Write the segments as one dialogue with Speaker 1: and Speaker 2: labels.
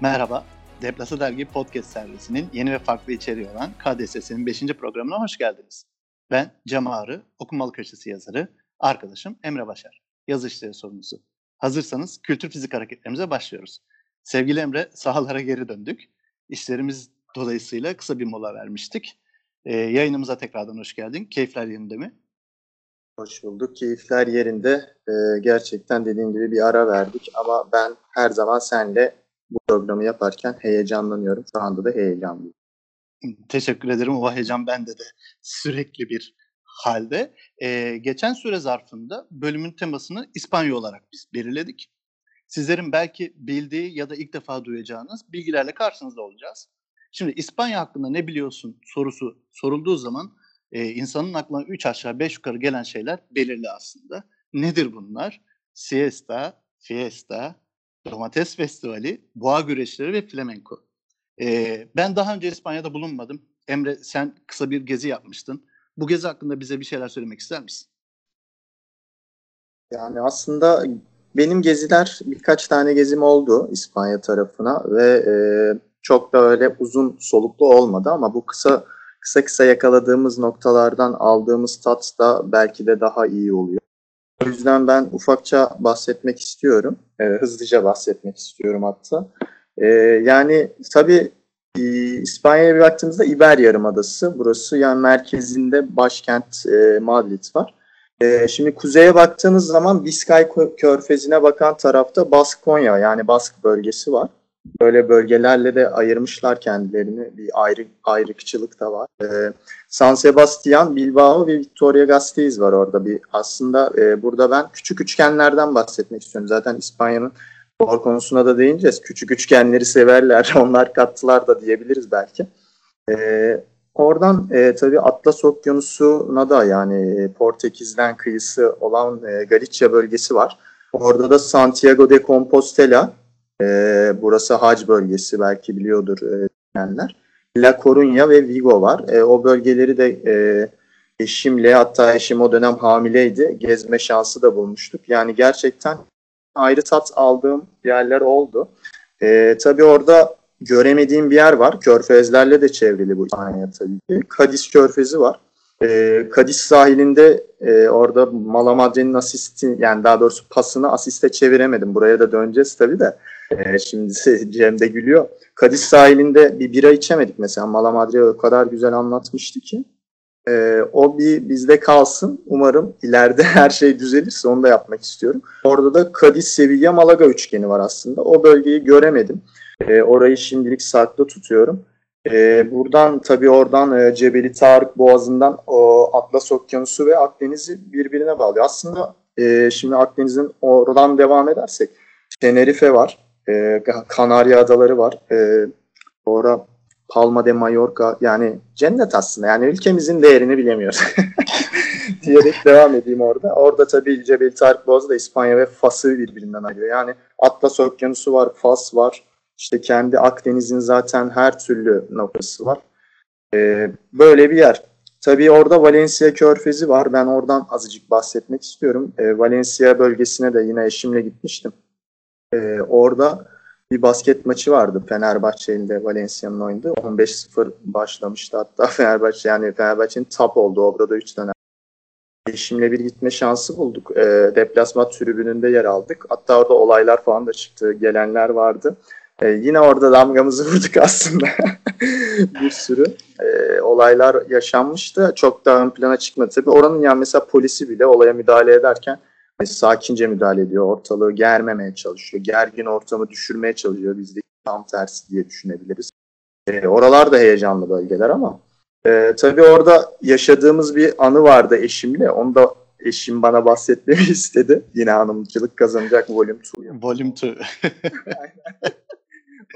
Speaker 1: Merhaba, Deplasa Dergi Podcast servisinin yeni ve farklı içeriği olan KDSS'nin 5. programına hoş geldiniz. Ben Cem Ağrı, Okumalı Köşesi yazarı, arkadaşım Emre Başar, yazı sorumlusu. Hazırsanız kültür fizik hareketlerimize başlıyoruz. Sevgili Emre, sahalara geri döndük. İşlerimiz dolayısıyla kısa bir mola vermiştik. Ee, yayınımıza tekrardan hoş geldin. Keyifler yerinde mi?
Speaker 2: Hoş bulduk. Keyifler yerinde. Ee, gerçekten dediğin gibi bir ara verdik ama ben her zaman senle bu programı yaparken heyecanlanıyorum. Şu anda da heyecanlıyım.
Speaker 1: Teşekkür ederim. O heyecan bende de sürekli bir halde. Ee, geçen süre zarfında bölümün temasını İspanya olarak biz belirledik. Sizlerin belki bildiği ya da ilk defa duyacağınız bilgilerle karşınızda olacağız. Şimdi İspanya hakkında ne biliyorsun sorusu sorulduğu zaman e, insanın aklına 3 aşağı 5 yukarı gelen şeyler belirli aslında. Nedir bunlar? Siesta, fiesta, domates festivali, boğa güreşleri ve flamenco. E, ben daha önce İspanya'da bulunmadım. Emre sen kısa bir gezi yapmıştın. Bu gezi hakkında bize bir şeyler söylemek ister misin?
Speaker 2: Yani aslında benim geziler birkaç tane gezim oldu İspanya tarafına ve e, çok da öyle uzun soluklu olmadı ama bu kısa kısa kısa yakaladığımız noktalardan aldığımız tat da belki de daha iyi oluyor. O yüzden ben ufakça bahsetmek istiyorum. E, hızlıca bahsetmek istiyorum hatta. E, yani tabii e, İspanya'ya bir baktığımızda İber Yarımadası. Burası yani merkezinde başkent e, Madrid var. E, şimdi kuzeye baktığınız zaman Biskay Körfezi'ne bakan tarafta Baskonya yani Bask bölgesi var. Böyle bölgelerle de ayırmışlar kendilerini. Bir ayrı ayrıkçılık da var. E, San Sebastian, Bilbao ve Victoria Gasteiz var orada. Bir aslında e, burada ben küçük üçgenlerden bahsetmek istiyorum. Zaten İspanya'nın spor konusuna da değineceğiz. Küçük üçgenleri severler. Onlar kattılar da diyebiliriz belki. E, oradan e, tabii Atlas Okyanusu'na da yani e, Portekiz'den kıyısı olan e, Galicia bölgesi var. Orada da Santiago de Compostela e, burası hac bölgesi belki biliyordur e. La Coruña ve Vigo var. E, o bölgeleri de e, eşimle hatta eşim o dönem hamileydi. Gezme şansı da bulmuştuk. Yani gerçekten ayrı tat aldığım yerler oldu. E, tabii orada göremediğim bir yer var. Körfezlerle de çevrili bu İspanya tabii ki. Cadiz Körfezi var. E, Cadiz sahilinde e, orada Malamadre'nin asisti yani daha doğrusu pasını asiste çeviremedim. Buraya da döneceğiz tabii de. E, şimdi Cem de gülüyor. Kadiz sahilinde bir bira içemedik mesela. Malamadre o kadar güzel anlatmıştı ki. E, o bir bizde kalsın. Umarım ileride her şey düzelirse onu da yapmak istiyorum. Orada da Kadiz, Sevilla, Malaga üçgeni var aslında. O bölgeyi göremedim. E, orayı şimdilik saklı tutuyorum. E, buradan tabii oradan e, Cebeli Tarık Boğazı'ndan o Atlas Okyanusu ve Akdeniz'i birbirine bağlıyor. Aslında e, şimdi Akdeniz'in oradan devam edersek Tenerife var e, Kanarya Adaları var. E, sonra Palma de Mallorca yani cennet aslında. Yani ülkemizin değerini bilemiyoruz. diyerek devam edeyim orada. Orada tabii Cebel Tarık Boğazı da İspanya ve Fas'ı birbirinden ayırıyor. Yani Atlas Okyanusu var, Fas var. İşte kendi Akdeniz'in zaten her türlü noktası var. Ee, böyle bir yer. Tabii orada Valencia Körfezi var. Ben oradan azıcık bahsetmek istiyorum. Ee, Valencia bölgesine de yine eşimle gitmiştim. Ee, orada bir basket maçı vardı Fenerbahçe ile Valencia'nın oynadığı. 15-0 başlamıştı hatta Fenerbahçe yani Fenerbahçe'nin tap oldu orada 3 dönem. Eşimle bir gitme şansı bulduk. E, deplasman tribününde yer aldık. Hatta orada olaylar falan da çıktı. Gelenler vardı. E, yine orada damgamızı vurduk aslında. bir sürü e, olaylar yaşanmıştı. Çok da ön plana çıkmadı. Tabii oranın yani mesela polisi bile olaya müdahale ederken sakince müdahale ediyor. Ortalığı germemeye çalışıyor. Gergin ortamı düşürmeye çalışıyor. Bizde tam tersi diye düşünebiliriz. E, oralar da heyecanlı bölgeler ama e, tabii orada yaşadığımız bir anı vardı eşimle. Onu da eşim bana bahsetmemi istedi. Yine hanımcılık kazanacak Volume 2.
Speaker 1: Volume 2.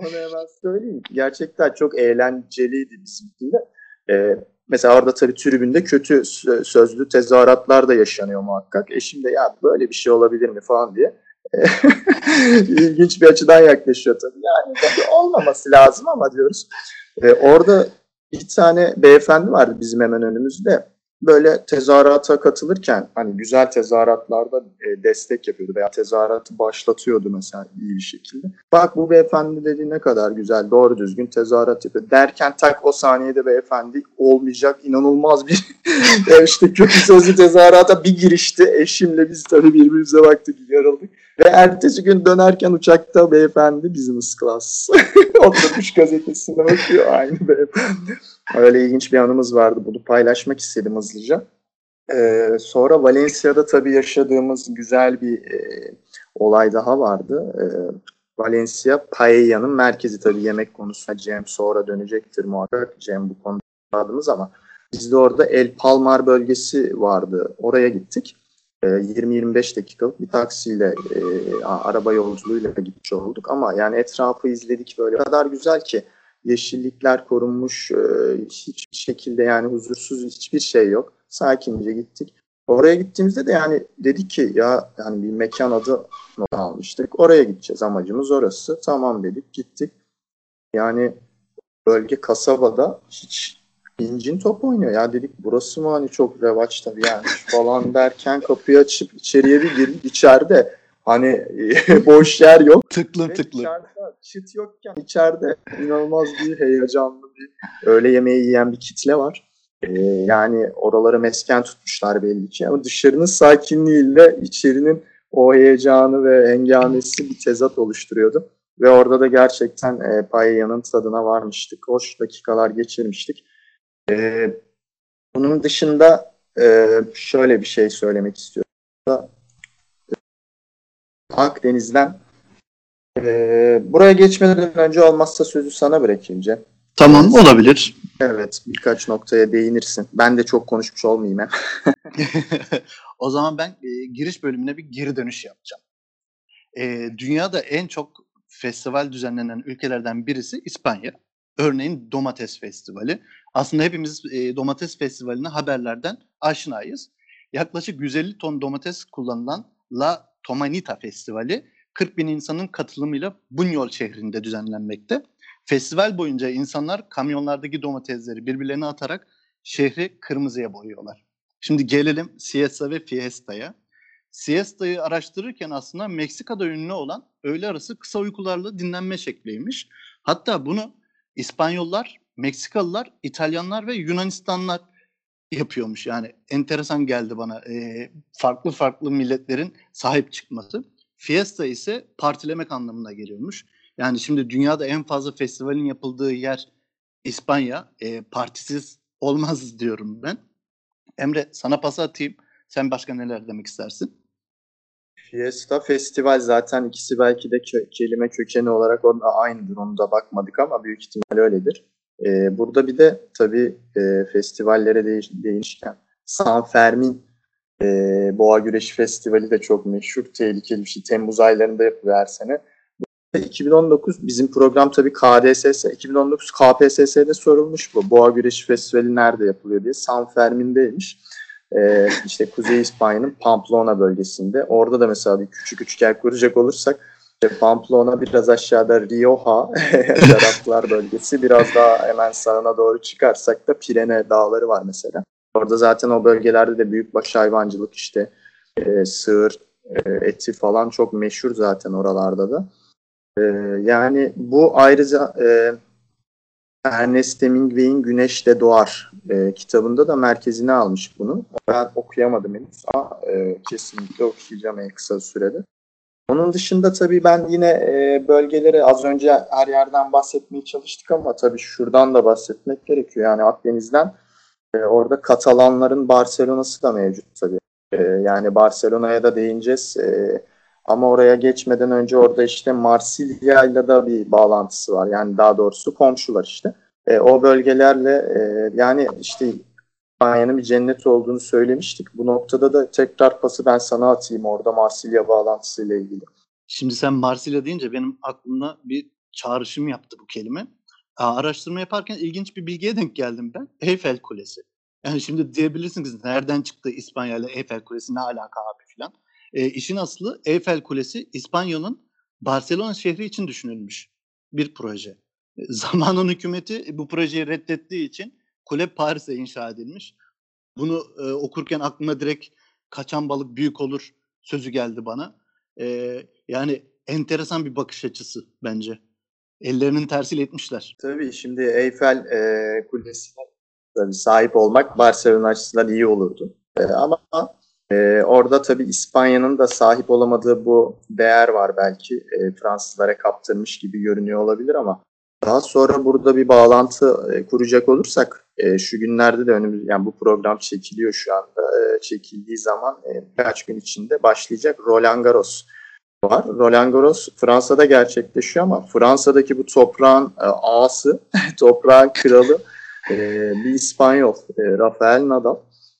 Speaker 2: Onu hemen söyleyeyim. Gerçekten çok eğlenceliydi bizim için de. Ee, Mesela orada tabii tribünde kötü sözlü tezahüratlar da yaşanıyor muhakkak. Eşim de ya böyle bir şey olabilir mi falan diye ilginç bir açıdan yaklaşıyor tabii. Yani tabii olmaması lazım ama diyoruz. Ee, orada bir tane beyefendi vardı bizim hemen önümüzde. Böyle tezahürata katılırken hani güzel tezahüratlarda e, destek yapıyordu veya tezahüratı başlatıyordu mesela iyi bir şekilde. Bak bu beyefendi dedi ne kadar güzel doğru düzgün tezahürat yapıyor. Derken tak o saniyede beyefendi olmayacak inanılmaz bir işte kötü sözlü tezahürata bir girişti. Eşimle biz tabii birbirimize baktık yarıldık. Ve ertesi gün dönerken uçakta beyefendi business class. Oturmuş gazetesine bakıyor aynı beyefendi. Öyle ilginç bir anımız vardı. Bunu paylaşmak istedim hızlıca. Ee, sonra Valencia'da tabii yaşadığımız güzel bir e, olay daha vardı. Ee, Valencia paella'nın merkezi tabii yemek konusunda Cem sonra dönecektir muhakkak. Cem bu konuda adımız ama bizde orada El Palmar bölgesi vardı. Oraya gittik. 20-25 dakikalık bir taksiyle e, araba yolculuğuyla gitmiş olduk ama yani etrafı izledik böyle o kadar güzel ki yeşillikler korunmuş e, hiçbir şekilde yani huzursuz hiçbir şey yok. Sakince gittik. Oraya gittiğimizde de yani dedik ki ya yani bir mekan adı almıştık. Oraya gideceğiz. Amacımız orası. Tamam dedik gittik. Yani bölge kasabada hiç incin top oynuyor. Ya dedik burası mı? Hani çok revaç tabii yani falan derken kapıyı açıp içeriye bir girdik. içeride hani boş yer yok.
Speaker 1: Tıklım
Speaker 2: Ve
Speaker 1: tıklım.
Speaker 2: İçeride çıt yokken içeride inanılmaz bir heyecanlı bir öğle yemeği yiyen bir kitle var. Ee, yani oraları mesken tutmuşlar belli ki ama dışarının sakinliğiyle içerinin o heyecanı ve hengamesi bir tezat oluşturuyordu. Ve orada da gerçekten e, paella'nın tadına varmıştık. Hoş dakikalar geçirmiştik. Ee, bunun dışında e, şöyle bir şey söylemek istiyorum. Akdeniz'den e, buraya geçmeden önce olmazsa sözü sana bırakayım Cem.
Speaker 1: Tamam olabilir.
Speaker 2: Evet birkaç noktaya değinirsin. Ben de çok konuşmuş olmayayım hem.
Speaker 1: o zaman ben e, giriş bölümüne bir geri dönüş yapacağım. E, dünyada en çok festival düzenlenen ülkelerden birisi İspanya. Örneğin Domates Festivali. Aslında hepimiz e, domates festivaline haberlerden aşinayız. Yaklaşık 150 ton domates kullanılan La Tomanita Festivali 40 bin insanın katılımıyla Bunyol şehrinde düzenlenmekte. Festival boyunca insanlar kamyonlardaki domatesleri birbirlerine atarak şehri kırmızıya boyuyorlar. Şimdi gelelim Siesta ve Fiesta'ya. Siesta'yı araştırırken aslında Meksika'da ünlü olan öğle arası kısa uykularla dinlenme şekliymiş. Hatta bunu İspanyollar, Meksikalılar, İtalyanlar ve Yunanistanlar yapıyormuş. Yani enteresan geldi bana e, farklı farklı milletlerin sahip çıkması. Fiesta ise partilemek anlamına geliyormuş. Yani şimdi dünyada en fazla festivalin yapıldığı yer İspanya. E, partisiz olmaz diyorum ben. Emre sana pas atayım. Sen başka neler demek istersin?
Speaker 2: Fiesta festival zaten ikisi belki de kö- kelime kökeni olarak onda aynıdır. Onu da bakmadık ama büyük ihtimal öyledir. Ee, burada bir de tabii e, festivallere değiş, değinişken San Fermin e, Boğa Güreşi Festivali de çok meşhur, tehlikeli bir şey. Temmuz aylarında yapılıyor her sene. 2019 bizim program tabii KDSS, 2019 KPSS'de sorulmuş bu. Boğa Güreşi Festivali nerede yapılıyor diye. San Fermin'deymiş e, işte Kuzey İspanya'nın Pamplona bölgesinde. Orada da mesela bir küçük üçgen kuracak olursak işte Pamplona biraz aşağıda Rioja şaraplar bölgesi. Biraz daha hemen sağına doğru çıkarsak da Pirene dağları var mesela. Orada zaten o bölgelerde de büyükbaş hayvancılık işte e, sığır e, eti falan çok meşhur zaten oralarda da. E, yani bu ayrıca e, Ernest Hemingway'in Güneşte Doğar e, kitabında da merkezine almış bunu. Ben okuyamadım henüz ama e, kesinlikle okuyacağım en kısa sürede. Onun dışında tabii ben yine e, bölgeleri az önce her yerden bahsetmeye çalıştık ama tabii şuradan da bahsetmek gerekiyor. Yani Akdeniz'den e, orada Katalanların Barcelona'sı da mevcut tabii. E, yani Barcelona'ya da değineceğiz. E, ama oraya geçmeden önce orada işte Marsilya ile de bir bağlantısı var. Yani daha doğrusu komşular işte. O bölgelerle yani işte İspanya'nın bir cennet olduğunu söylemiştik. Bu noktada da tekrar pası ben sana atayım orada Marsilya bağlantısıyla ilgili.
Speaker 1: Şimdi sen Marsilya deyince benim aklımda bir çağrışım yaptı bu kelime. Aa, araştırma yaparken ilginç bir bilgiye denk geldim ben. Eyfel Kulesi. Yani şimdi diyebilirsiniz nereden çıktı İspanya ile Eyfel Kulesi ne alaka abi filan. E, işin aslı Eyfel Kulesi İspanya'nın Barcelona şehri için düşünülmüş bir proje. E, zamanın hükümeti bu projeyi reddettiği için kule Paris'e inşa edilmiş. Bunu e, okurken aklıma direkt kaçan balık büyük olur sözü geldi bana. E, yani enteresan bir bakış açısı bence. Ellerinin tersiyle etmişler.
Speaker 2: Tabii şimdi Eyfel e, Kulesi'ne tabii sahip olmak Barcelona açısından iyi olurdu. E, ama e, orada tabii İspanya'nın da sahip olamadığı bu değer var belki. E, Fransızlara kaptırmış gibi görünüyor olabilir ama daha sonra burada bir bağlantı e, kuracak olursak e, şu günlerde de önümüz yani bu program çekiliyor şu anda. E, çekildiği zaman e, birkaç gün içinde başlayacak Roland Garros var. Roland Garros Fransa'da gerçekleşiyor ama Fransa'daki bu toprağın e, ağası, toprağın kralı e, bir İspanyol, e, Rafael Nadal.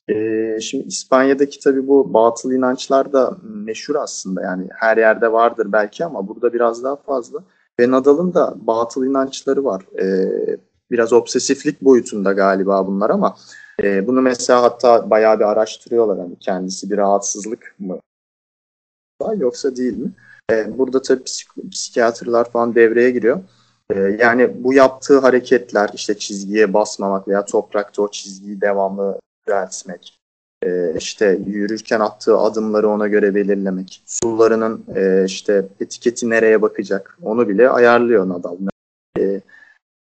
Speaker 2: E, şimdi İspanya'daki tabii bu batıl inançlar da meşhur aslında yani her yerde vardır belki ama burada biraz daha fazla. Ve Nadal'ın da batıl inançları var. E, biraz obsesiflik boyutunda galiba bunlar ama e, bunu mesela hatta bayağı bir araştırıyorlar. Hani kendisi bir rahatsızlık mı yoksa değil mi? E, burada tabii psik- psikiyatrlar falan devreye giriyor. E, yani bu yaptığı hareketler işte çizgiye basmamak veya toprakta o çizgiyi devamlı düzeltmek, e, işte yürürken attığı adımları ona göre belirlemek, sularının e, işte etiketi nereye bakacak onu bile ayarlıyor Nadal. E,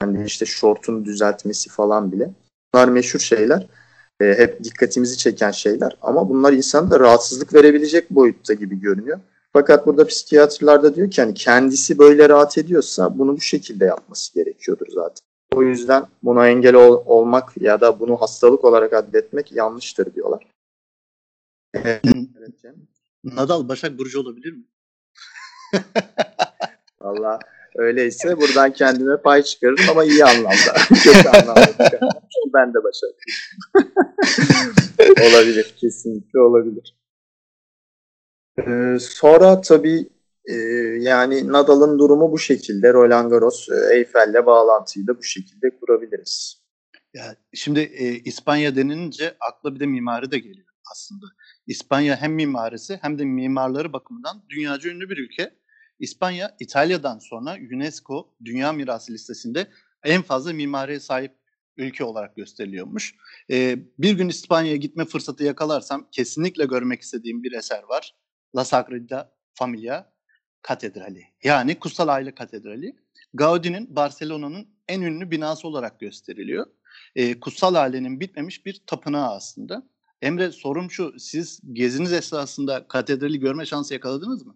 Speaker 2: yani işte şortun düzeltmesi falan bile. Bunlar meşhur şeyler. E, hep dikkatimizi çeken şeyler. Ama bunlar insana da rahatsızlık verebilecek boyutta gibi görünüyor. Fakat burada psikiyatrlar da diyor ki hani kendisi böyle rahat ediyorsa bunu bu şekilde yapması gerekiyordur zaten. O yüzden buna engel ol, olmak ya da bunu hastalık olarak adletmek yanlıştır diyorlar.
Speaker 1: Evet, Nadal Başak Burcu olabilir mi?
Speaker 2: Valla öyleyse buradan kendime pay çıkarırım ama iyi anlamda. Kötü anlamda çıkarırım. ben de Başak. olabilir. Kesinlikle olabilir. Ee, sonra tabii e, yani Nadal'ın durumu bu şekilde. Roland Garros, e, Eyfel'le bağlantıyı da bu şekilde kurabiliriz.
Speaker 1: Ya şimdi e, İspanya denince akla bir de mimari de geliyor aslında. İspanya hem mimarisi hem de mimarları bakımından dünyaca ünlü bir ülke. İspanya İtalya'dan sonra UNESCO Dünya Mirası listesinde en fazla mimariye sahip ülke olarak gösteriliyormuş. Ee, bir gün İspanya'ya gitme fırsatı yakalarsam kesinlikle görmek istediğim bir eser var. La Sagrada Familia Katedrali. Yani Kutsal Aile Katedrali. Gaudi'nin Barcelona'nın en ünlü binası olarak gösteriliyor. Ee, Kutsal Ailenin bitmemiş bir tapınağı aslında. Emre sorum şu, siz geziniz esnasında katedrali görme şansı yakaladınız mı?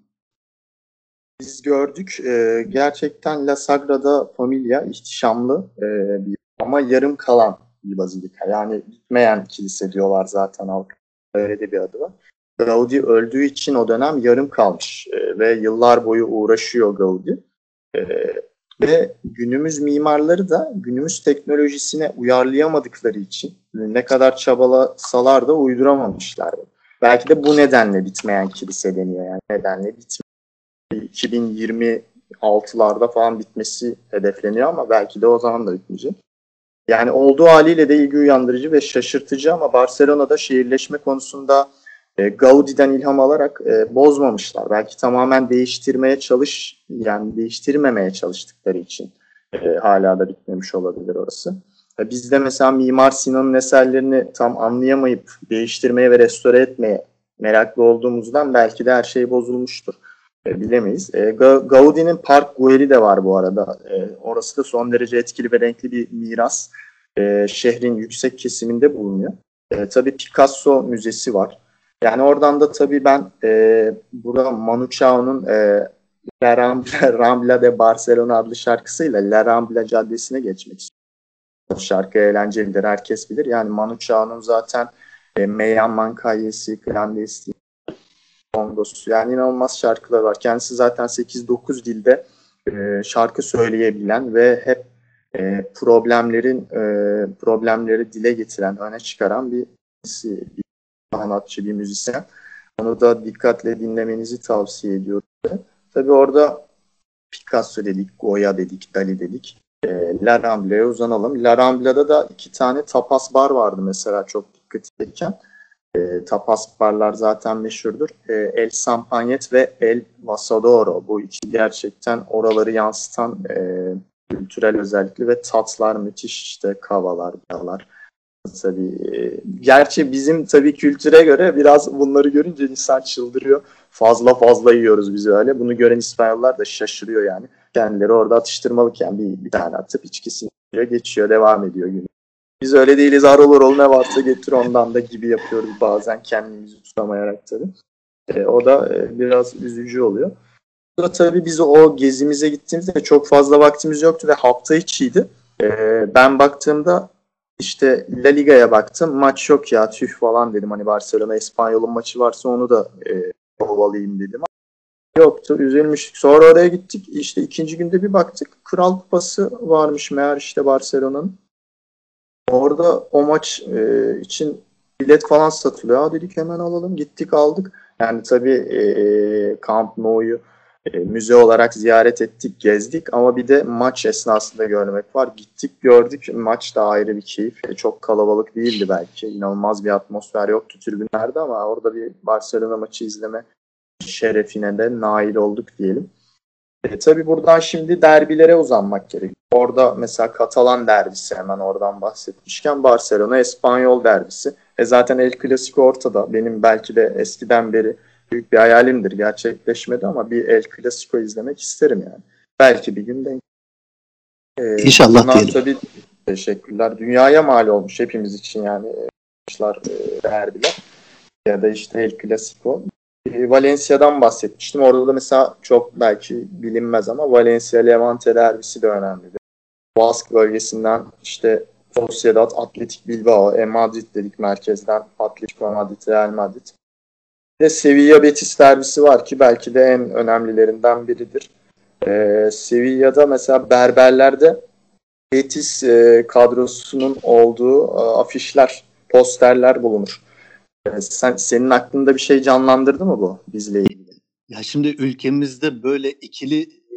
Speaker 2: Biz gördük. E, gerçekten La Sagrada Familia ihtişamlı e, bir ama yarım kalan bir bazilika. Yani bitmeyen kilise diyorlar zaten halk. Öyle de bir adı var. Gaudi öldüğü için o dönem yarım kalmış e, ve yıllar boyu uğraşıyor Gaudi. E, ve günümüz mimarları da günümüz teknolojisine uyarlayamadıkları için ne kadar çabalasalar da uyduramamışlar. Belki de bu nedenle bitmeyen kilise deniyor yani nedenle bitmeyen. 2026'larda falan bitmesi hedefleniyor ama belki de o zaman da bitmeyecek. Yani olduğu haliyle de ilgi uyandırıcı ve şaşırtıcı ama Barcelona'da şehirleşme konusunda e, Gaudi'den ilham alarak e, bozmamışlar. Belki tamamen değiştirmeye çalış, yani değiştirmemeye çalıştıkları için e, hala da bitmemiş olabilir orası. E, biz de mesela Mimar Sinan'ın eserlerini tam anlayamayıp değiştirmeye ve restore etmeye meraklı olduğumuzdan belki de her şey bozulmuştur. E, bilemeyiz. E, Gaudi'nin Park Güell'i de var bu arada. E, orası da son derece etkili ve renkli bir miras. E, şehrin yüksek kesiminde bulunuyor. E, tabii Picasso Müzesi var. Yani oradan da tabii ben e, burada Manu Chao'nun e, La Rambla, Rambla de Barcelona adlı şarkısıyla La Rambla Caddesi'ne geçmek istiyorum. O şarkı eğlencelidir, herkes bilir. Yani Manu Chao'nun zaten e, Meyan Mankayesi, Clandestine, Kongosu yani inanılmaz şarkılar var. Kendisi zaten 8-9 dilde e, şarkı söyleyebilen ve hep e, problemlerin e, problemleri dile getiren, öne çıkaran bir, bir sanatçı, bir müzisyen. Onu da dikkatle dinlemenizi tavsiye ediyorum. Tabii orada Picasso dedik, Goya dedik, Dali dedik. E, La Rambla'ya uzanalım. La Rambla'da da iki tane tapas bar vardı mesela çok dikkat çeken. E, tapas barlar zaten meşhurdur. E, El Sampagnet ve El Vasadoro. Bu iki gerçekten oraları yansıtan e, kültürel özellikli ve tatlar müthiş işte kavalar, biralar tabii. Gerçi bizim tabii kültüre göre biraz bunları görünce insan çıldırıyor. Fazla fazla yiyoruz biz öyle. Bunu gören İspanyollar da şaşırıyor yani. Kendileri orada atıştırmalıken bir, bir tane atıp içkisini geçiyor, devam ediyor günü. Biz öyle değiliz. Harıl harıl ne varsa getir ondan da gibi yapıyoruz bazen kendimizi tutamayarak tabii. E, o da e, biraz üzücü oluyor. Da tabii biz o gezimize gittiğimizde çok fazla vaktimiz yoktu ve hafta içiydi. E, ben baktığımda işte La Liga'ya baktım. Maç yok ya tüh falan dedim. Hani Barcelona İspanyol'un maçı varsa onu da e, kovalayayım dedim. Yoktu. Üzülmüştük. Sonra oraya gittik. İşte ikinci günde bir baktık. Kral Kupası varmış meğer işte Barcelona'nın. Orada o maç e, için bilet falan satılıyor. Ha dedik hemen alalım. Gittik aldık. Yani tabii e, Camp Nou'yu e, müze olarak ziyaret ettik, gezdik ama bir de maç esnasında görmek var. Gittik, gördük. Maç da ayrı bir keyif. E, çok kalabalık değildi belki. İnanılmaz bir atmosfer yoktu tribünlerde ama orada bir Barcelona maçı izleme şerefine de nail olduk diyelim. E, tabii buradan şimdi derbilere uzanmak gerekiyor. Orada mesela Katalan derbisi hemen oradan bahsetmişken Barcelona Espanyol derbisi. E zaten El Clasico ortada. Benim belki de eskiden beri büyük bir hayalimdir. Gerçekleşmedi ama bir El Clasico izlemek isterim yani. Belki bir gün denk.
Speaker 1: Ee, İnşallah diyelim.
Speaker 2: Tabii teşekkürler. Dünyaya mal olmuş hepimiz için yani maçlar, e, derbiler ya da işte El Clasico. E, Valencia'dan bahsetmiştim. Orada da mesela çok belki bilinmez ama Valencia Levante derbisi de önemlidir. Bask bölgesinden işte Sociedad, Atletik Bilbao, e Madrid dedik merkezden Atletico Madrid, Real Madrid. De Sevilla Betis derbisi var ki belki de en önemlilerinden biridir. Ee, Sevilla'da mesela Berberler'de Betis e, kadrosunun olduğu e, afişler, posterler bulunur. E, sen Senin aklında bir şey canlandırdı mı bu bizle ilgili?
Speaker 1: Ya şimdi ülkemizde böyle ikili e,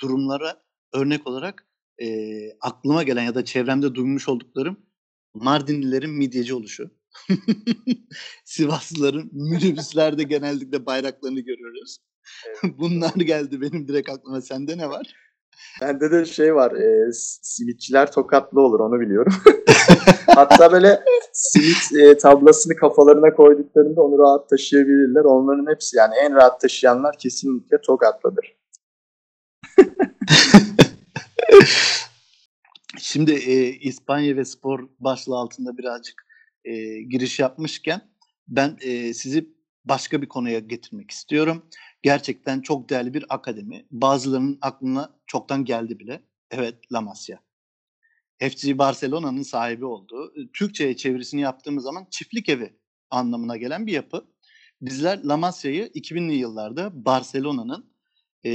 Speaker 1: durumlara örnek olarak e, aklıma gelen ya da çevremde duymuş olduklarım Mardinlilerin midyeci oluşu. Sivaslıların minibüslerde genellikle bayraklarını görüyoruz. Evet. Bunlar geldi benim direkt aklıma. Sende ne var?
Speaker 2: Bende de şey var. E, simitçiler tokatlı olur onu biliyorum. Hatta böyle simit e, tablasını kafalarına koyduklarında onu rahat taşıyabilirler. Onların hepsi yani en rahat taşıyanlar kesinlikle tokatlıdır.
Speaker 1: Şimdi e, İspanya ve spor başlığı altında birazcık e, giriş yapmışken ben e, sizi başka bir konuya getirmek istiyorum. Gerçekten çok değerli bir akademi. Bazılarının aklına çoktan geldi bile. Evet, La Masia. FC Barcelona'nın sahibi olduğu, Türkçe'ye çevirisini yaptığımız zaman çiftlik evi anlamına gelen bir yapı. Bizler La Masia'yı 2000'li yıllarda Barcelona'nın e,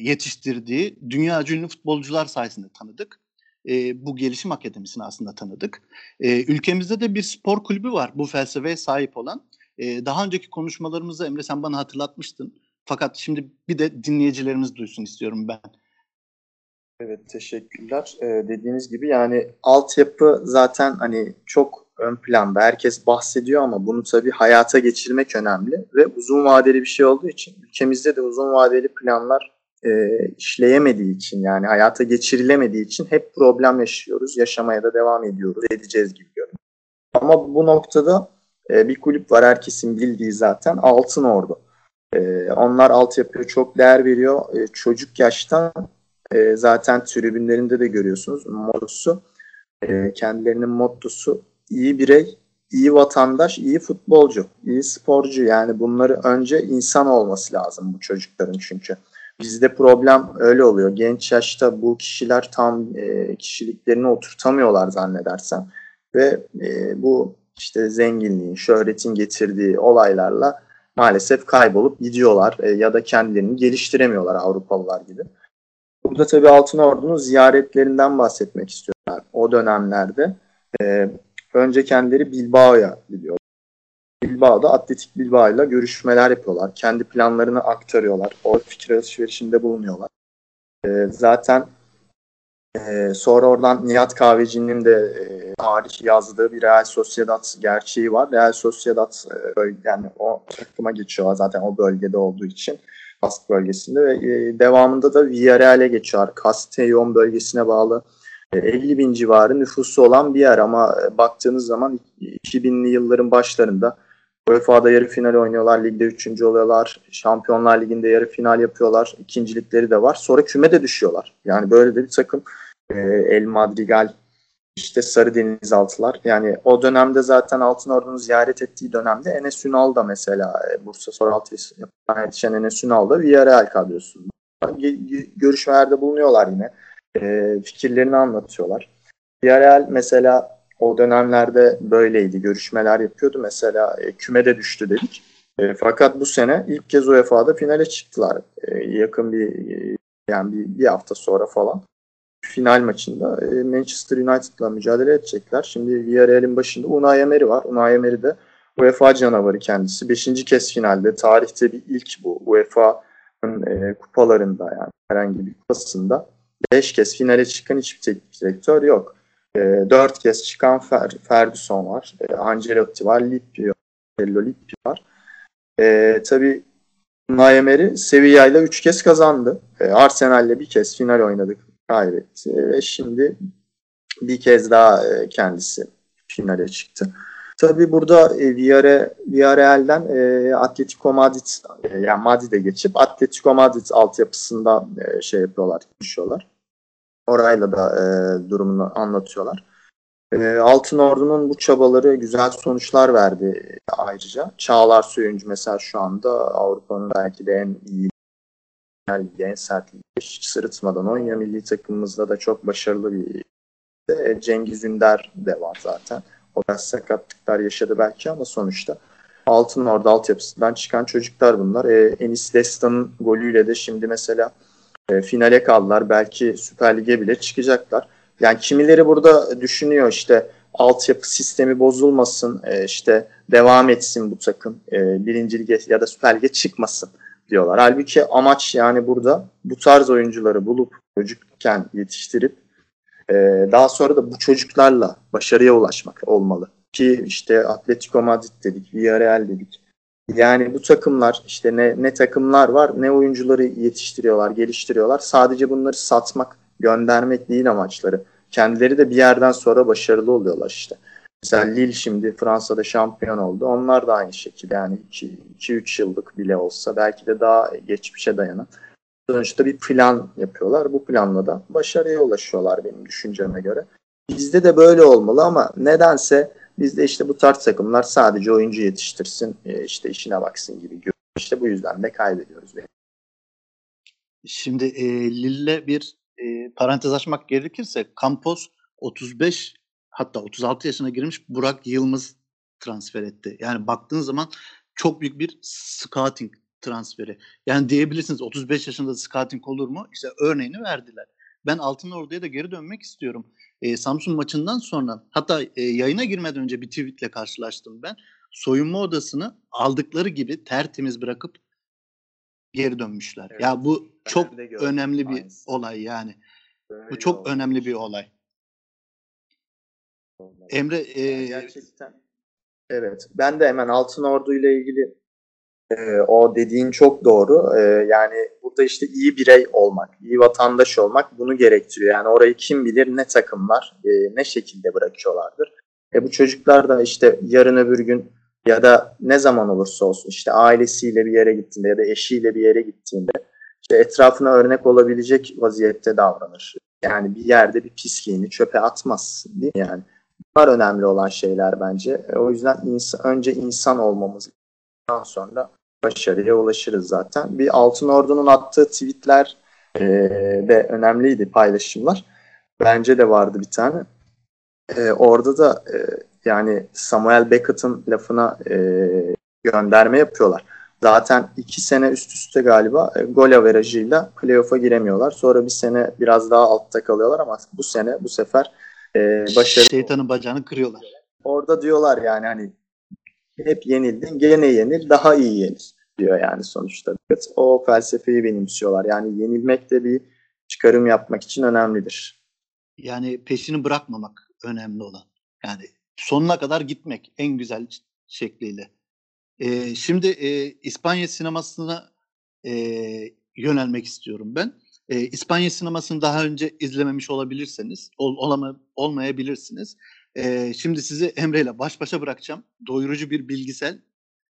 Speaker 1: yetiştirdiği dünya ünlü futbolcular sayesinde tanıdık e, bu gelişim akademisini aslında tanıdık. E, ülkemizde de bir spor kulübü var bu felsefeye sahip olan. E, daha önceki konuşmalarımızda Emre sen bana hatırlatmıştın. Fakat şimdi bir de dinleyicilerimiz duysun istiyorum ben.
Speaker 2: Evet teşekkürler. Ee, dediğiniz gibi yani altyapı zaten hani çok ön planda. Herkes bahsediyor ama bunu tabii hayata geçirmek önemli ve uzun vadeli bir şey olduğu için ülkemizde de uzun vadeli planlar e, işleyemediği için yani hayata geçirilemediği için hep problem yaşıyoruz. Yaşamaya da devam ediyoruz. Edeceğiz gibi görünüyor. Ama bu noktada e, bir kulüp var herkesin bildiği zaten Altın Ordu. E, onlar altyapıya çok değer veriyor. E, çocuk yaştan e, zaten tribünlerinde de görüyorsunuz mottosu. E, kendilerinin mottosu iyi birey, iyi vatandaş, iyi futbolcu, iyi sporcu. Yani bunları önce insan olması lazım bu çocukların çünkü. Bizde problem öyle oluyor. Genç yaşta bu kişiler tam e, kişiliklerini oturtamıyorlar zannedersem. Ve e, bu işte zenginliğin, şöhretin getirdiği olaylarla maalesef kaybolup gidiyorlar e, ya da kendilerini geliştiremiyorlar Avrupalılar gibi. Burada tabii Altın Ordu'nun ziyaretlerinden bahsetmek istiyorlar. O dönemlerde e, önce kendileri Bilbao'ya gidiyor. Bilbao'da Atletik Bilbao ile görüşmeler yapıyorlar. Kendi planlarını aktarıyorlar. O fikir alışverişinde bulunuyorlar. E, zaten e, sonra oradan Nihat Kahveci'nin de e, tarih yazdığı bir Real Sociedad gerçeği var. Real Sociedad e, yani o takıma geçiyor zaten o bölgede olduğu için. Bask bölgesinde ve e, devamında da Villarreal'e geçiyor. Castellón bölgesine bağlı 50 bin civarı nüfusu olan bir yer ama baktığınız zaman 2000'li yılların başlarında UEFA'da yarı final oynuyorlar, ligde üçüncü oluyorlar, Şampiyonlar Ligi'nde yarı final yapıyorlar, ikincilikleri de var. Sonra küme de düşüyorlar. Yani böyle de bir takım El Madrigal, işte Sarı Denizaltılar. Yani o dönemde zaten Altın Ordu'nu ziyaret ettiği dönemde Enes Ünal da mesela Bursa Soraltı yetişen Enes Ünal da Villarreal kadrosunda. Görüşmelerde bulunuyorlar yine. E, fikirlerini anlatıyorlar. Villarreal mesela o dönemlerde böyleydi. Görüşmeler yapıyordu. Mesela e, kümede düştü dedik. E, fakat bu sene ilk kez UEFA'da finale çıktılar. E, yakın bir e, yani bir, bir hafta sonra falan final maçında e, Manchester United'la mücadele edecekler. Şimdi Villarreal'in başında Unai Emery var. Unai Emery de UEFA canavarı kendisi. Beşinci kez finalde. Tarihte bir ilk bu. UEFA'nın e, kupalarında yani herhangi bir kupasında beş kez finale çıkan hiçbir teknik direktör yok. E, dört kez çıkan Fer, Ferguson var. E, Ancelotti var. Lippi var. Bello Lippi var. E, tabii Unai Emery Sevilla ile üç kez kazandı. E, Arsenal'le bir kez final oynadık kaybetti ve şimdi bir kez daha e, kendisi finale çıktı. Tabi burada e, Villarreal'den e, Atletico Madrid e, yani Madrid'e geçip Atletico Madrid altyapısında e, şey yapıyorlar, konuşuyorlar. Orayla da e, durumunu anlatıyorlar. E, Altın Ordu'nun bu çabaları güzel sonuçlar verdi ayrıca. Çağlar Söyüncü mesela şu anda Avrupa'nın belki de en iyi en sert hiç sırıtmadan oynuyor. Milli takımımızda da çok başarılı bir de Cengiz Ünder de var zaten. O biraz sakatlıklar yaşadı belki ama sonuçta Altın Orda altyapısından çıkan çocuklar bunlar. E, Enis Destan'ın golüyle de şimdi mesela e, finale kaldılar. Belki Süper Lig'e bile çıkacaklar. Yani kimileri burada düşünüyor işte altyapı sistemi bozulmasın, e, işte devam etsin bu takım, e, birinci lige ya da Süper Lig'e çıkmasın diyorlar. Halbuki amaç yani burada bu tarz oyuncuları bulup çocukken yetiştirip e, daha sonra da bu çocuklarla başarıya ulaşmak olmalı. Ki işte Atletico Madrid dedik, Villarreal dedik. Yani bu takımlar işte ne, ne takımlar var ne oyuncuları yetiştiriyorlar, geliştiriyorlar. Sadece bunları satmak, göndermek değil amaçları. Kendileri de bir yerden sonra başarılı oluyorlar işte. Mesela Lille şimdi Fransa'da şampiyon oldu. Onlar da aynı şekilde yani 2-3 yıllık bile olsa belki de daha geçmişe dayanan. Sonuçta bir plan yapıyorlar. Bu planla da başarıya ulaşıyorlar benim düşünceme göre. Bizde de böyle olmalı ama nedense bizde işte bu tarz takımlar sadece oyuncu yetiştirsin, e, işte işine baksın gibi görüyor. İşte bu yüzden de kaybediyoruz.
Speaker 1: Şimdi e, Lille'le bir e, parantez açmak gerekirse Campos 35 hatta 36 yaşına girmiş Burak Yılmaz transfer etti. Yani baktığın zaman çok büyük bir scouting transferi. Yani diyebilirsiniz 35 yaşında scouting olur mu? İşte örneğini verdiler. Ben Altın Ordu'ya da geri dönmek istiyorum. E, Samsun maçından sonra hatta e, yayına girmeden önce bir tweetle karşılaştım ben. Soyunma odasını aldıkları gibi tertemiz bırakıp geri dönmüşler. Evet. Ya bu ben çok önemli bir Aynısı. olay yani. Böyle bu çok olmuş. önemli bir olay. Emre e,
Speaker 2: gerçekten evet ben de hemen Altın Ordu ile ilgili e, o dediğin çok doğru. E, yani burada işte iyi birey olmak, iyi vatandaş olmak bunu gerektiriyor. Yani orayı kim bilir ne takımlar e, ne şekilde bırakıyorlardır. E, bu çocuklar da işte yarın öbür gün ya da ne zaman olursa olsun işte ailesiyle bir yere gittiğinde ya da eşiyle bir yere gittiğinde işte etrafına örnek olabilecek vaziyette davranır. Yani bir yerde bir pisliğini çöpe atmaz değil mi yani? Bunlar önemli olan şeyler bence. E, o yüzden insan, önce insan olmamız sonra başarıya ulaşırız zaten. Bir Altın Ordu'nun attığı tweetler e, de önemliydi paylaşımlar. Bence de vardı bir tane. E, orada da e, yani Samuel Beckett'ın lafına e, gönderme yapıyorlar. Zaten iki sene üst üste galiba e, gol averajıyla playoff'a giremiyorlar. Sonra bir sene biraz daha altta kalıyorlar ama bu sene bu sefer
Speaker 1: e, başarı... Şeytanın bacağını kırıyorlar.
Speaker 2: Orada diyorlar yani hani hep yenildin gene yenil daha iyi yenil diyor yani sonuçta. O felsefeyi benimsiyorlar. Yani yenilmek de bir çıkarım yapmak için önemlidir.
Speaker 1: Yani peşini bırakmamak önemli olan. Yani sonuna kadar gitmek en güzel şekliyle. Ee, şimdi e, İspanya sinemasına e, yönelmek istiyorum ben. E, İspanya sinemasını daha önce izlememiş olabilirseniz, ol, olama, olmayabilirsiniz. E, şimdi sizi Emre ile baş başa bırakacağım. Doyurucu bir bilgisel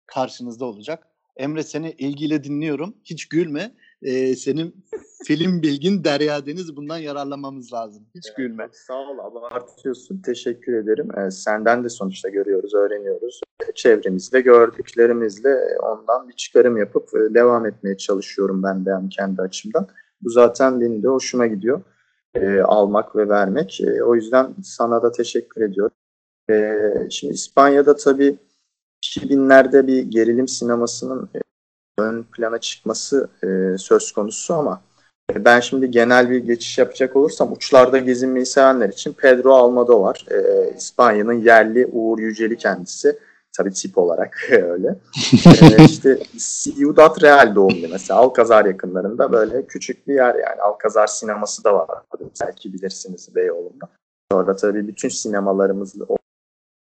Speaker 1: karşınızda olacak. Emre seni ilgiyle dinliyorum. Hiç gülme. Ee, senin film bilgin Derya Deniz bundan yararlamamız lazım. Hiç evet, gülme.
Speaker 2: Sağ ol abartıyorsun. Teşekkür ederim. Ee, senden de sonuçta görüyoruz, öğreniyoruz. Çevremizde gördüklerimizle ondan bir çıkarım yapıp devam etmeye çalışıyorum ben de kendi açımdan. Bu zaten benim de hoşuma gidiyor. E, almak ve vermek. E, o yüzden sana da teşekkür ediyorum. E, şimdi İspanya'da tabii 2000'lerde bir gerilim sinemasının e, ön plana çıkması e, söz konusu ama e, ben şimdi genel bir geçiş yapacak olursam uçlarda gezinmeyi sevenler için Pedro Almodovar, e, İspanya'nın yerli Uğur Yüceli kendisi. Tabii tip olarak öyle. e, işte Ciudad Real doğumlu mesela Alcazar yakınlarında böyle küçük bir yer yani Alcazar sineması da var. Belki bilirsiniz Beyoğlu'nda. Sonra tabii bütün sinemalarımız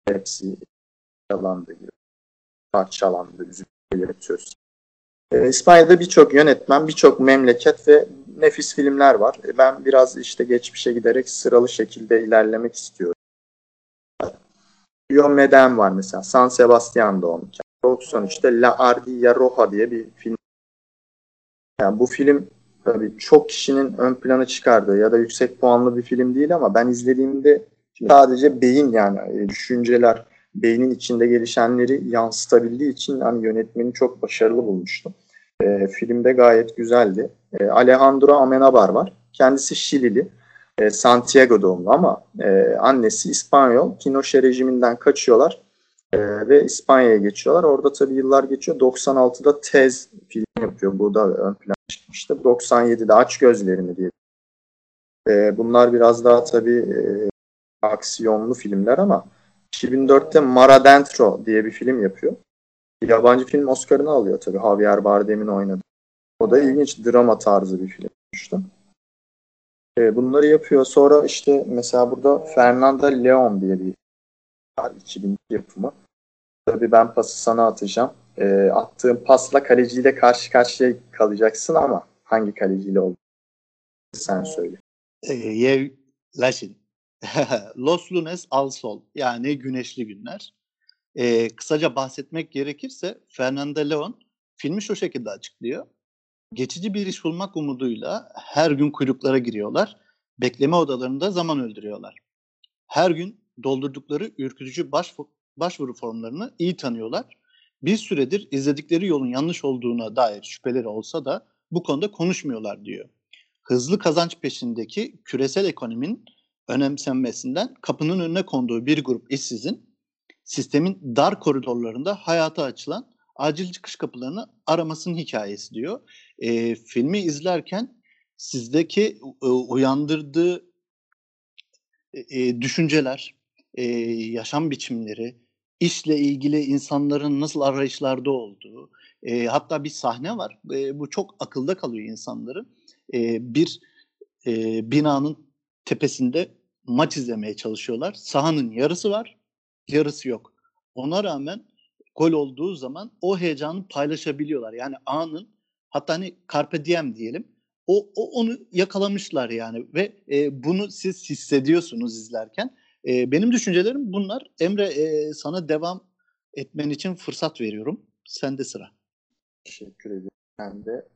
Speaker 2: hepsi parçalandı, üzüntüleri söz. E, İspanya'da birçok yönetmen, birçok memleket ve nefis filmler var. Ben biraz işte geçmişe giderek sıralı şekilde ilerlemek istiyorum. Rio Meden var mesela. San Sebastian doğumlu. 93'te La Ardilla Roja diye bir film. Yani bu film tabii çok kişinin ön plana çıkardığı ya da yüksek puanlı bir film değil ama ben izlediğimde sadece beyin yani e, düşünceler, beynin içinde gelişenleri yansıtabildiği için yani yönetmeni çok başarılı bulmuştum. E, filmde gayet güzeldi. E, Alejandro Amenabar var. Kendisi Şilili. E, Santiago doğumlu ama e, annesi İspanyol. Pinochet rejiminden kaçıyorlar e, ve İspanya'ya geçiyorlar. Orada tabii yıllar geçiyor. 96'da Tez film yapıyor. Bu da ön plana çıkmıştı. 97'de Aç Gözlerini diye. E, bunlar biraz daha tabii e, aksiyonlu filmler ama 2004'te Mara Dentro diye bir film yapıyor. Yabancı film Oscar'ını alıyor tabii. Javier Bardem'in oynadığı. O da ilginç drama tarzı bir film olmuştu. E, bunları yapıyor. Sonra işte mesela burada Fernanda Leon diye bir var. 2002 yapımı. Tabii ben pası sana atacağım. E, attığım pasla kaleciyle karşı karşıya kalacaksın ama hangi kaleciyle oldu? Sen söyle.
Speaker 1: E, Yev Lashin. Los Lunes al Sol yani güneşli günler. Ee, kısaca bahsetmek gerekirse Fernando Leon filmi şu şekilde açıklıyor. Geçici bir iş bulmak umuduyla her gün kuyruklara giriyorlar. Bekleme odalarında zaman öldürüyorlar. Her gün doldurdukları ürkütücü başvuru, formlarını iyi tanıyorlar. Bir süredir izledikleri yolun yanlış olduğuna dair şüpheleri olsa da bu konuda konuşmuyorlar diyor. Hızlı kazanç peşindeki küresel ekonominin önemsenmesinden kapının önüne konduğu bir grup işsizin sistemin dar koridorlarında hayata açılan acil çıkış kapılarını aramasının hikayesi diyor. E, filmi izlerken sizdeki e, uyandırdığı e, düşünceler, e, yaşam biçimleri, işle ilgili insanların nasıl arayışlarda olduğu, e, hatta bir sahne var. E, bu çok akılda kalıyor insanların. E, bir e, binanın tepesinde maç izlemeye çalışıyorlar. Sahanın yarısı var, yarısı yok. Ona rağmen gol olduğu zaman o heyecanı paylaşabiliyorlar. Yani anın hatta hani carpe diem diyelim. O, o onu yakalamışlar yani ve e, bunu siz hissediyorsunuz izlerken. E, benim düşüncelerim bunlar. Emre e, sana devam etmen için fırsat veriyorum. Sende sıra.
Speaker 2: Teşekkür ederim. Ben de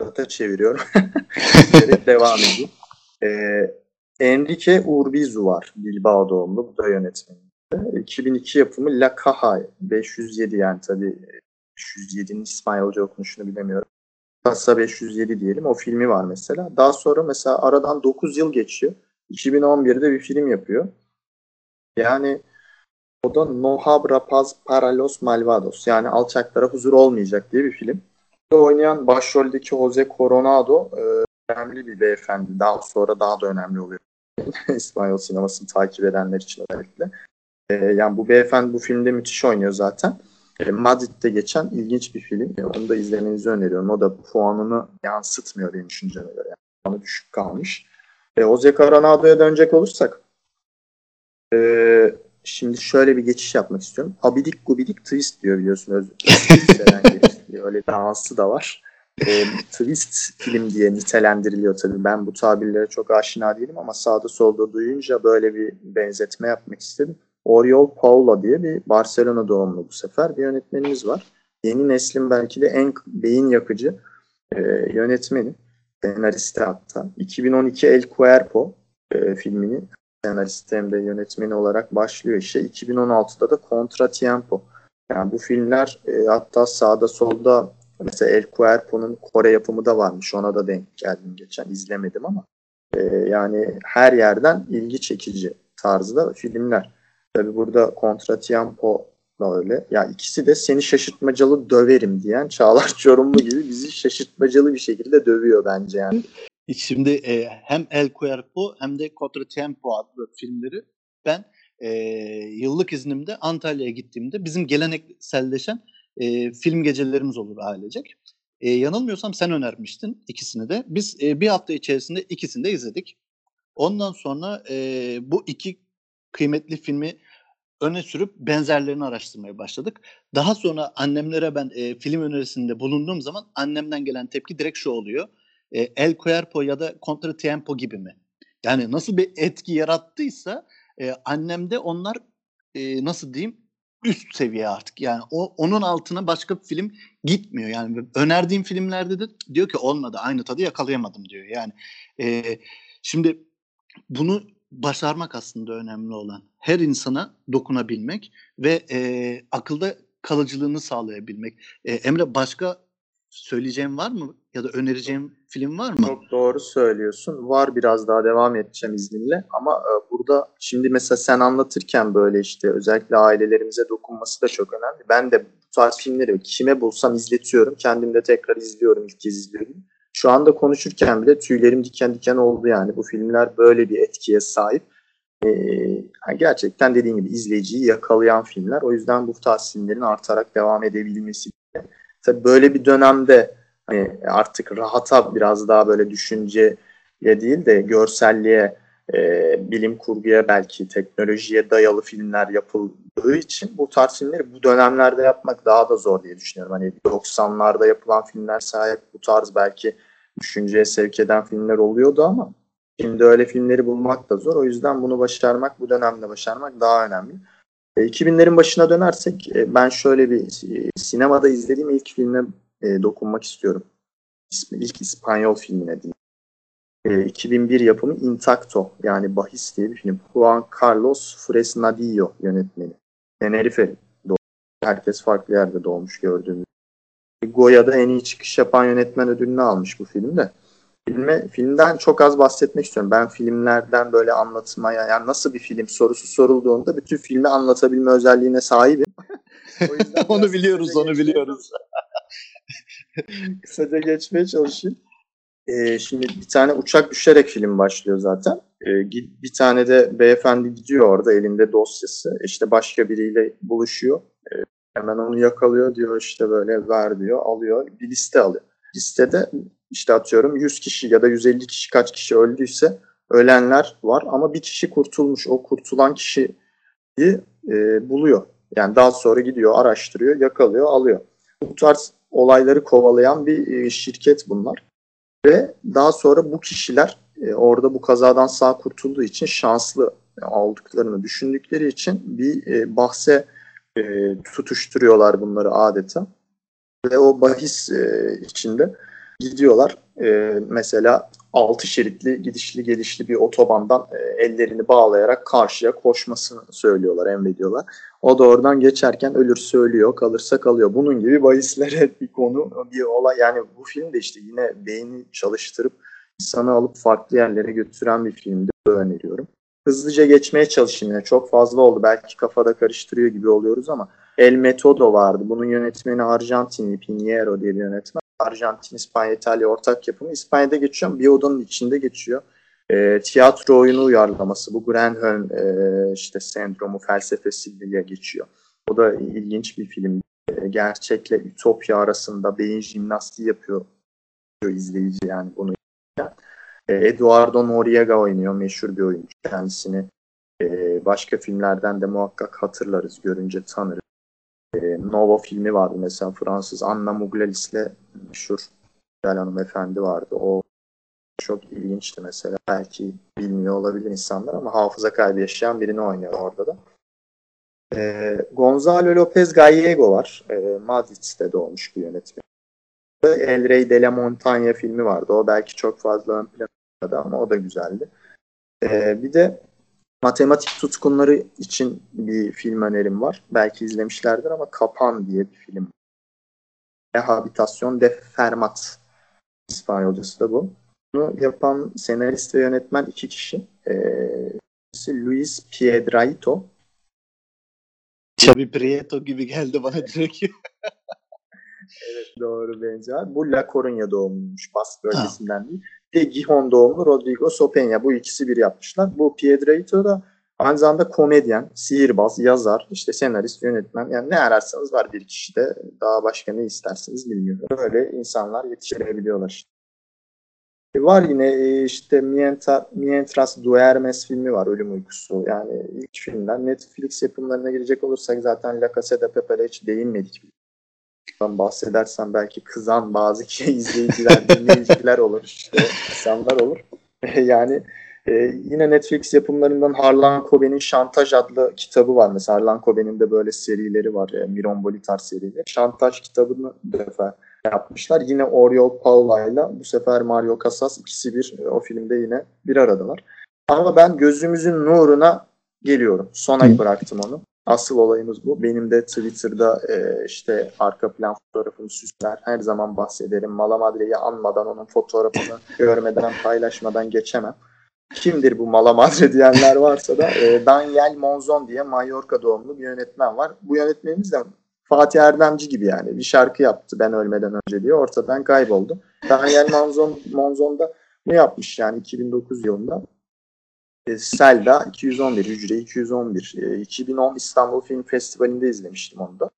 Speaker 2: data çeviriyorum. devam edeyim. Ee, Enrique Urbizu var. Bilbao doğumlu. Bu da yönetmeni. 2002 yapımı La Caja 507 yani tabii 507'nin İspanyolca okunuşunu bilemiyorum. Casa 507 diyelim. O filmi var mesela. Daha sonra mesela aradan 9 yıl geçiyor. 2011'de bir film yapıyor. Yani o da No Habra Paz para los Malvados. Yani alçaklara huzur olmayacak diye bir film. Burada oynayan başroldeki Jose Coronado e, önemli bir beyefendi. Daha sonra daha da önemli oluyor. İspanyol sinemasını takip edenler için özellikle. E, yani bu beyefendi bu filmde müthiş oynuyor zaten. E, Madrid'de geçen ilginç bir film. E, onu da izlemenizi öneriyorum. O da puanını yansıtmıyor benim düşünceme göre. Yani puanı düşük kalmış. E, Jose Coronado'ya dönecek olursak e, şimdi şöyle bir geçiş yapmak istiyorum. Abidik gubidik twist diyor biliyorsun. Öz, Öyle dansı da var. e, twist film diye nitelendiriliyor tabii. Ben bu tabirlere çok aşina değilim ama sağda solda duyunca böyle bir benzetme yapmak istedim. Oriol Paula diye bir Barcelona doğumlu bu sefer bir yönetmenimiz var. Yeni neslin belki de en beyin yakıcı e, yönetmeni, senaristi hatta. 2012 El Cuerpo e, filmini senaristi hem de yönetmeni olarak başlıyor işe. 2016'da da Contratiempo. Yani bu filmler e, hatta sağda solda mesela El Cuerpo'nun Kore yapımı da varmış. Ona da denk geldim geçen izlemedim ama e, yani her yerden ilgi çekici tarzda filmler. Tabi burada Contratiempo da öyle. Ya ikisi de seni şaşırtmacalı döverim diyen Çağlar Çorumlu gibi bizi şaşırtmacalı bir şekilde dövüyor bence yani.
Speaker 1: Şimdi e, hem El Cuerpo hem de Contratiempo adlı filmleri ben e, yıllık iznimde Antalya'ya gittiğimde bizim gelenekselleşen e, film gecelerimiz olur ailecek. E, yanılmıyorsam sen önermiştin ikisini de. Biz e, bir hafta içerisinde ikisini de izledik. Ondan sonra e, bu iki kıymetli filmi öne sürüp benzerlerini araştırmaya başladık. Daha sonra annemlere ben e, film önerisinde bulunduğum zaman annemden gelen tepki direkt şu oluyor. E, El Cuerpo ya da Contra Tiempo gibi mi? Yani nasıl bir etki yarattıysa e, annemde onlar e, nasıl diyeyim üst seviye artık. Yani o onun altına başka bir film gitmiyor. Yani önerdiğim filmlerde de diyor ki olmadı aynı tadı yakalayamadım diyor. Yani e, şimdi bunu başarmak aslında önemli olan. Her insana dokunabilmek ve e, akılda kalıcılığını sağlayabilmek. E, Emre başka söyleyeceğim var mı? Ya da önereceğim film var mı?
Speaker 2: Çok doğru söylüyorsun. Var biraz daha devam edeceğim izninle. Ama e, burada şimdi mesela sen anlatırken böyle işte özellikle ailelerimize dokunması da çok önemli. Ben de bu tarz filmleri kime bulsam izletiyorum. Kendim de tekrar izliyorum. ilk kez izliyorum. Şu anda konuşurken bile tüylerim diken diken oldu yani. Bu filmler böyle bir etkiye sahip. Ee, gerçekten dediğim gibi izleyiciyi yakalayan filmler. O yüzden bu tarz filmlerin artarak devam edebilmesi. Tabii böyle bir dönemde hani artık rahata biraz daha böyle düşünceye değil de görselliğe, e, bilim kurguya belki teknolojiye dayalı filmler yapıldığı için bu tarz filmleri bu dönemlerde yapmak daha da zor diye düşünüyorum. Hani 90'larda yapılan filmler sahip bu tarz belki düşünceye sevk eden filmler oluyordu ama şimdi öyle filmleri bulmak da zor. O yüzden bunu başarmak, bu dönemde başarmak daha önemli. 2000'lerin e, başına dönersek e, ben şöyle bir e, sinemada izlediğim ilk filme dokunmak istiyorum. İlk İspanyol filmine diyeyim. 2001 yapımı Intacto yani Bahis diye bir film. Juan Carlos Fresnadillo yönetmeni. Tenerife Herkes farklı yerde doğmuş gördüğümüz. Goya'da en iyi çıkış yapan yönetmen ödülünü almış bu filmde filme, filmden çok az bahsetmek istiyorum. Ben filmlerden böyle anlatmaya, yani nasıl bir film sorusu sorulduğunda bütün filmi anlatabilme özelliğine sahibim.
Speaker 1: onu biliyoruz, onu biliyoruz.
Speaker 2: kısaca geçmeye çalışayım. Ee, şimdi bir tane uçak düşerek film başlıyor zaten. Ee, bir tane de beyefendi gidiyor orada elinde dosyası. İşte başka biriyle buluşuyor. Ee, hemen onu yakalıyor diyor işte böyle ver diyor alıyor bir liste alıyor. Listede işte atıyorum 100 kişi ya da 150 kişi kaç kişi öldüyse ölenler var ama bir kişi kurtulmuş. O kurtulan kişiyi e, buluyor. Yani daha sonra gidiyor, araştırıyor, yakalıyor, alıyor. Bu tarz olayları kovalayan bir e, şirket bunlar. Ve daha sonra bu kişiler e, orada bu kazadan sağ kurtulduğu için şanslı aldıklarını düşündükleri için bir e, bahse e, tutuşturuyorlar bunları adeta. Ve o bahis e, içinde gidiyorlar. E, mesela altı şeritli gidişli gelişli bir otobandan e, ellerini bağlayarak karşıya koşmasını söylüyorlar, emrediyorlar. O da oradan geçerken ölür söylüyor, kalırsa kalıyor. Bunun gibi bahislere bir konu, bir olay. Yani bu film de işte yine beyni çalıştırıp insanı alıp farklı yerlere götüren bir filmdi. Öneriyorum. Hızlıca geçmeye çalışayım yine. Çok fazla oldu. Belki kafada karıştırıyor gibi oluyoruz ama El Metodo vardı. Bunun yönetmeni Arjantinli Pinheiro diye bir yönetmen. Arjantin, İspanya, İtalya ortak yapımı. İspanya'da geçiyor bir odanın içinde geçiyor. E, tiyatro oyunu uyarlaması. Bu Grenholm e, işte sendromu felsefesi diye geçiyor. O da ilginç bir film. E, gerçekle ütopya arasında beyin jimnastiği yapıyor izleyici yani bunu. E, Eduardo Noriega oynuyor. Meşhur bir oyuncu. Kendisini e, başka filmlerden de muhakkak hatırlarız. Görünce tanırız. E, Nova filmi vardı mesela Fransız Anna Muglalis'le meşhur güzel hanımefendi vardı. O çok ilginçti mesela. Belki bilmiyor olabilir insanlar ama hafıza kaybı yaşayan birini oynuyor orada da. E, Gonzalo Lopez Gallego var. E, Madrid'de doğmuş bir yönetmen. El Rey de la Montaña filmi vardı. O belki çok fazla ön planda ama o da güzeldi. E, bir de matematik tutkunları için bir film önerim var. Belki izlemişlerdir ama Kapan diye bir film. Habitación de Fermat. İspanyolcası da bu. Bunu yapan senarist ve yönetmen iki kişi. Ee, Luis Piedrahito.
Speaker 1: Xavi Prieto gibi geldi bana direkt.
Speaker 2: evet doğru benzer. Bu La Coruña doğumluymuş. Bask bölgesinden değil. De Gijón doğumlu Rodrigo Sopenya. Bu ikisi bir yapmışlar. Bu Piedrahito da aynı zamanda komedyen, sihirbaz, yazar, işte senarist, yönetmen. Yani ne ararsanız var bir kişide. Daha başka ne isterseniz bilmiyorum. Böyle insanlar yetiştirebiliyorlar işte. Var yine işte Mientras Duermes filmi var, Ölüm Uykusu. Yani ilk filmden Netflix yapımlarına girecek olursak zaten La Casa de Papel'e hiç değinmedik. Ben bahsedersem belki kızan bazı izleyiciler, dinleyiciler olur, işte insanlar olur. yani e, yine Netflix yapımlarından Harlan Coben'in Şantaj adlı kitabı var. Mesela Harlan Coben'in de böyle serileri var. E, Miron Bolitar serileri. Şantaj kitabını bir defa yapmışlar. Yine Oriol Paula'yla bu sefer Mario Casas ikisi bir e, o filmde yine bir aradalar. Ama ben gözümüzün nuruna geliyorum. Sona bıraktım onu. Asıl olayımız bu. Benim de Twitter'da e, işte arka plan fotoğrafımı süsler. Her zaman bahsederim. Malamadre'yi anmadan onun fotoğrafını görmeden paylaşmadan geçemem. Kimdir bu Malamadre diyenler varsa da e, Daniel Monzon diye Mallorca doğumlu bir yönetmen var. Bu yönetmenimiz de Fatih Erdemci gibi yani bir şarkı yaptı ben ölmeden önce diye ortadan kayboldu. Daniel Monzon, Monzon da ne yapmış yani 2009 yılında e, Selda 211, Hücre 211. E, 2010 İstanbul Film Festivali'nde izlemiştim onu da.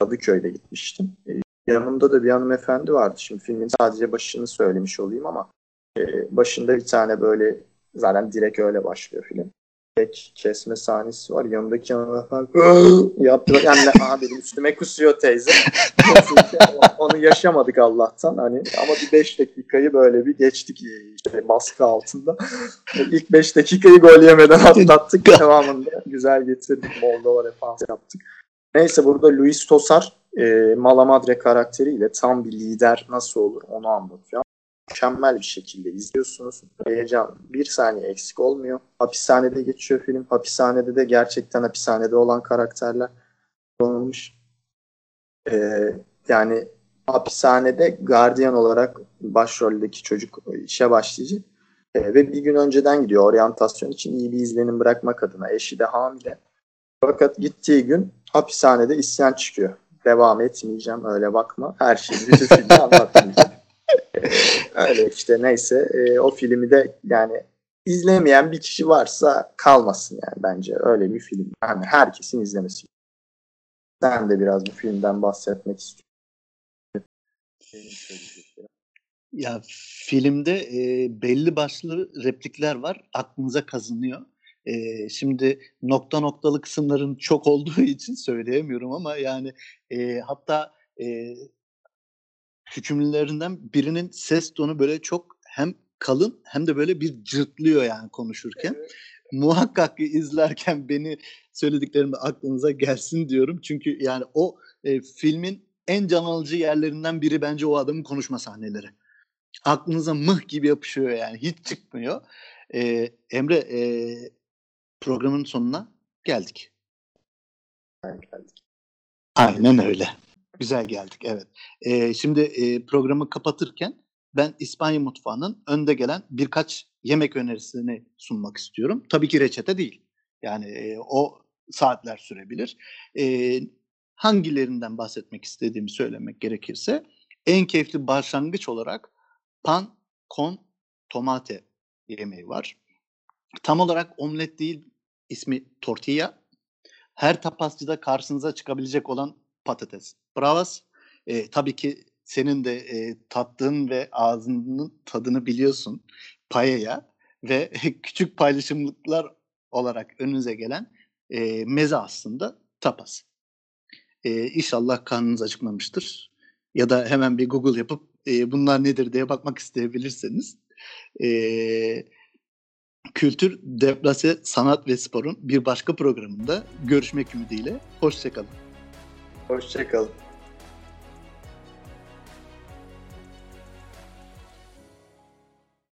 Speaker 2: Kadıköy'de gitmiştim. E, yanımda da bir hanımefendi vardı. Şimdi filmin sadece başını söylemiş olayım ama e, başında bir tane böyle zaten direkt öyle başlıyor film tek kesme sahnesi var. Yanındaki hanımefendi yaptı. Yani benim üstüme kusuyor teyze. Onu yaşamadık Allah'tan. Hani ama bir 5 dakikayı böyle bir geçtik işte baskı altında. İlk 5 dakikayı gol yemeden atlattık. Devamında güzel getirdik. Moldova defans yaptık. Neyse burada Luis Tosar e, Malamadre karakteriyle tam bir lider nasıl olur onu anlatıyor mükemmel bir şekilde izliyorsunuz. Heyecan bir saniye eksik olmuyor. Hapishanede geçiyor film. Hapishanede de gerçekten hapishanede olan karakterler kullanılmış. Ee, yani hapishanede gardiyan olarak başroldeki çocuk işe başlayacak. Ee, ve bir gün önceden gidiyor oryantasyon için iyi bir izlenim bırakmak adına. Eşi de hamile. Fakat gittiği gün hapishanede isyan çıkıyor. Devam etmeyeceğim öyle bakma. Her şeyi bütün filmi anlatmayacağım. Öyle işte neyse e, o filmi de yani izlemeyen bir kişi varsa kalmasın yani bence öyle bir film. Yani herkesin izlemesi. Ben de biraz bu filmden bahsetmek istiyorum.
Speaker 1: Ya filmde e, belli başlı replikler var. Aklınıza kazınıyor. E, şimdi nokta noktalı kısımların çok olduğu için söyleyemiyorum ama yani e, hatta e, hükümlülerinden birinin ses tonu böyle çok hem kalın hem de böyle bir cırtlıyor yani konuşurken. Evet. Muhakkak izlerken beni söylediklerimde aklınıza gelsin diyorum. Çünkü yani o e, filmin en can alıcı yerlerinden biri bence o adamın konuşma sahneleri. Aklınıza mıh gibi yapışıyor yani hiç çıkmıyor. E, Emre e, programın sonuna geldik.
Speaker 2: geldik.
Speaker 1: Aynen öyle. Güzel geldik evet. Ee, şimdi e, programı kapatırken ben İspanya mutfağının önde gelen birkaç yemek önerisini sunmak istiyorum. Tabii ki reçete değil. Yani e, o saatler sürebilir. E, hangilerinden bahsetmek istediğimi söylemek gerekirse en keyifli başlangıç olarak pan con tomate yemeği var. Tam olarak omlet değil ismi tortilla. Her tapasçıda karşınıza çıkabilecek olan patates. Bravas. E, tabii ki senin de e, tattığın ve ağzının tadını biliyorsun payaya ve küçük paylaşımlıklar olarak önünüze gelen e, meze aslında tapas. E, inşallah karnınız acıkmamıştır. ya da hemen bir Google yapıp e, bunlar nedir diye bakmak isteyebilirseniz e, Kültür, Deplase, Sanat ve Spor'un bir başka programında görüşmek ümidiyle. Hoşçakalın.
Speaker 2: Hoşçakalın.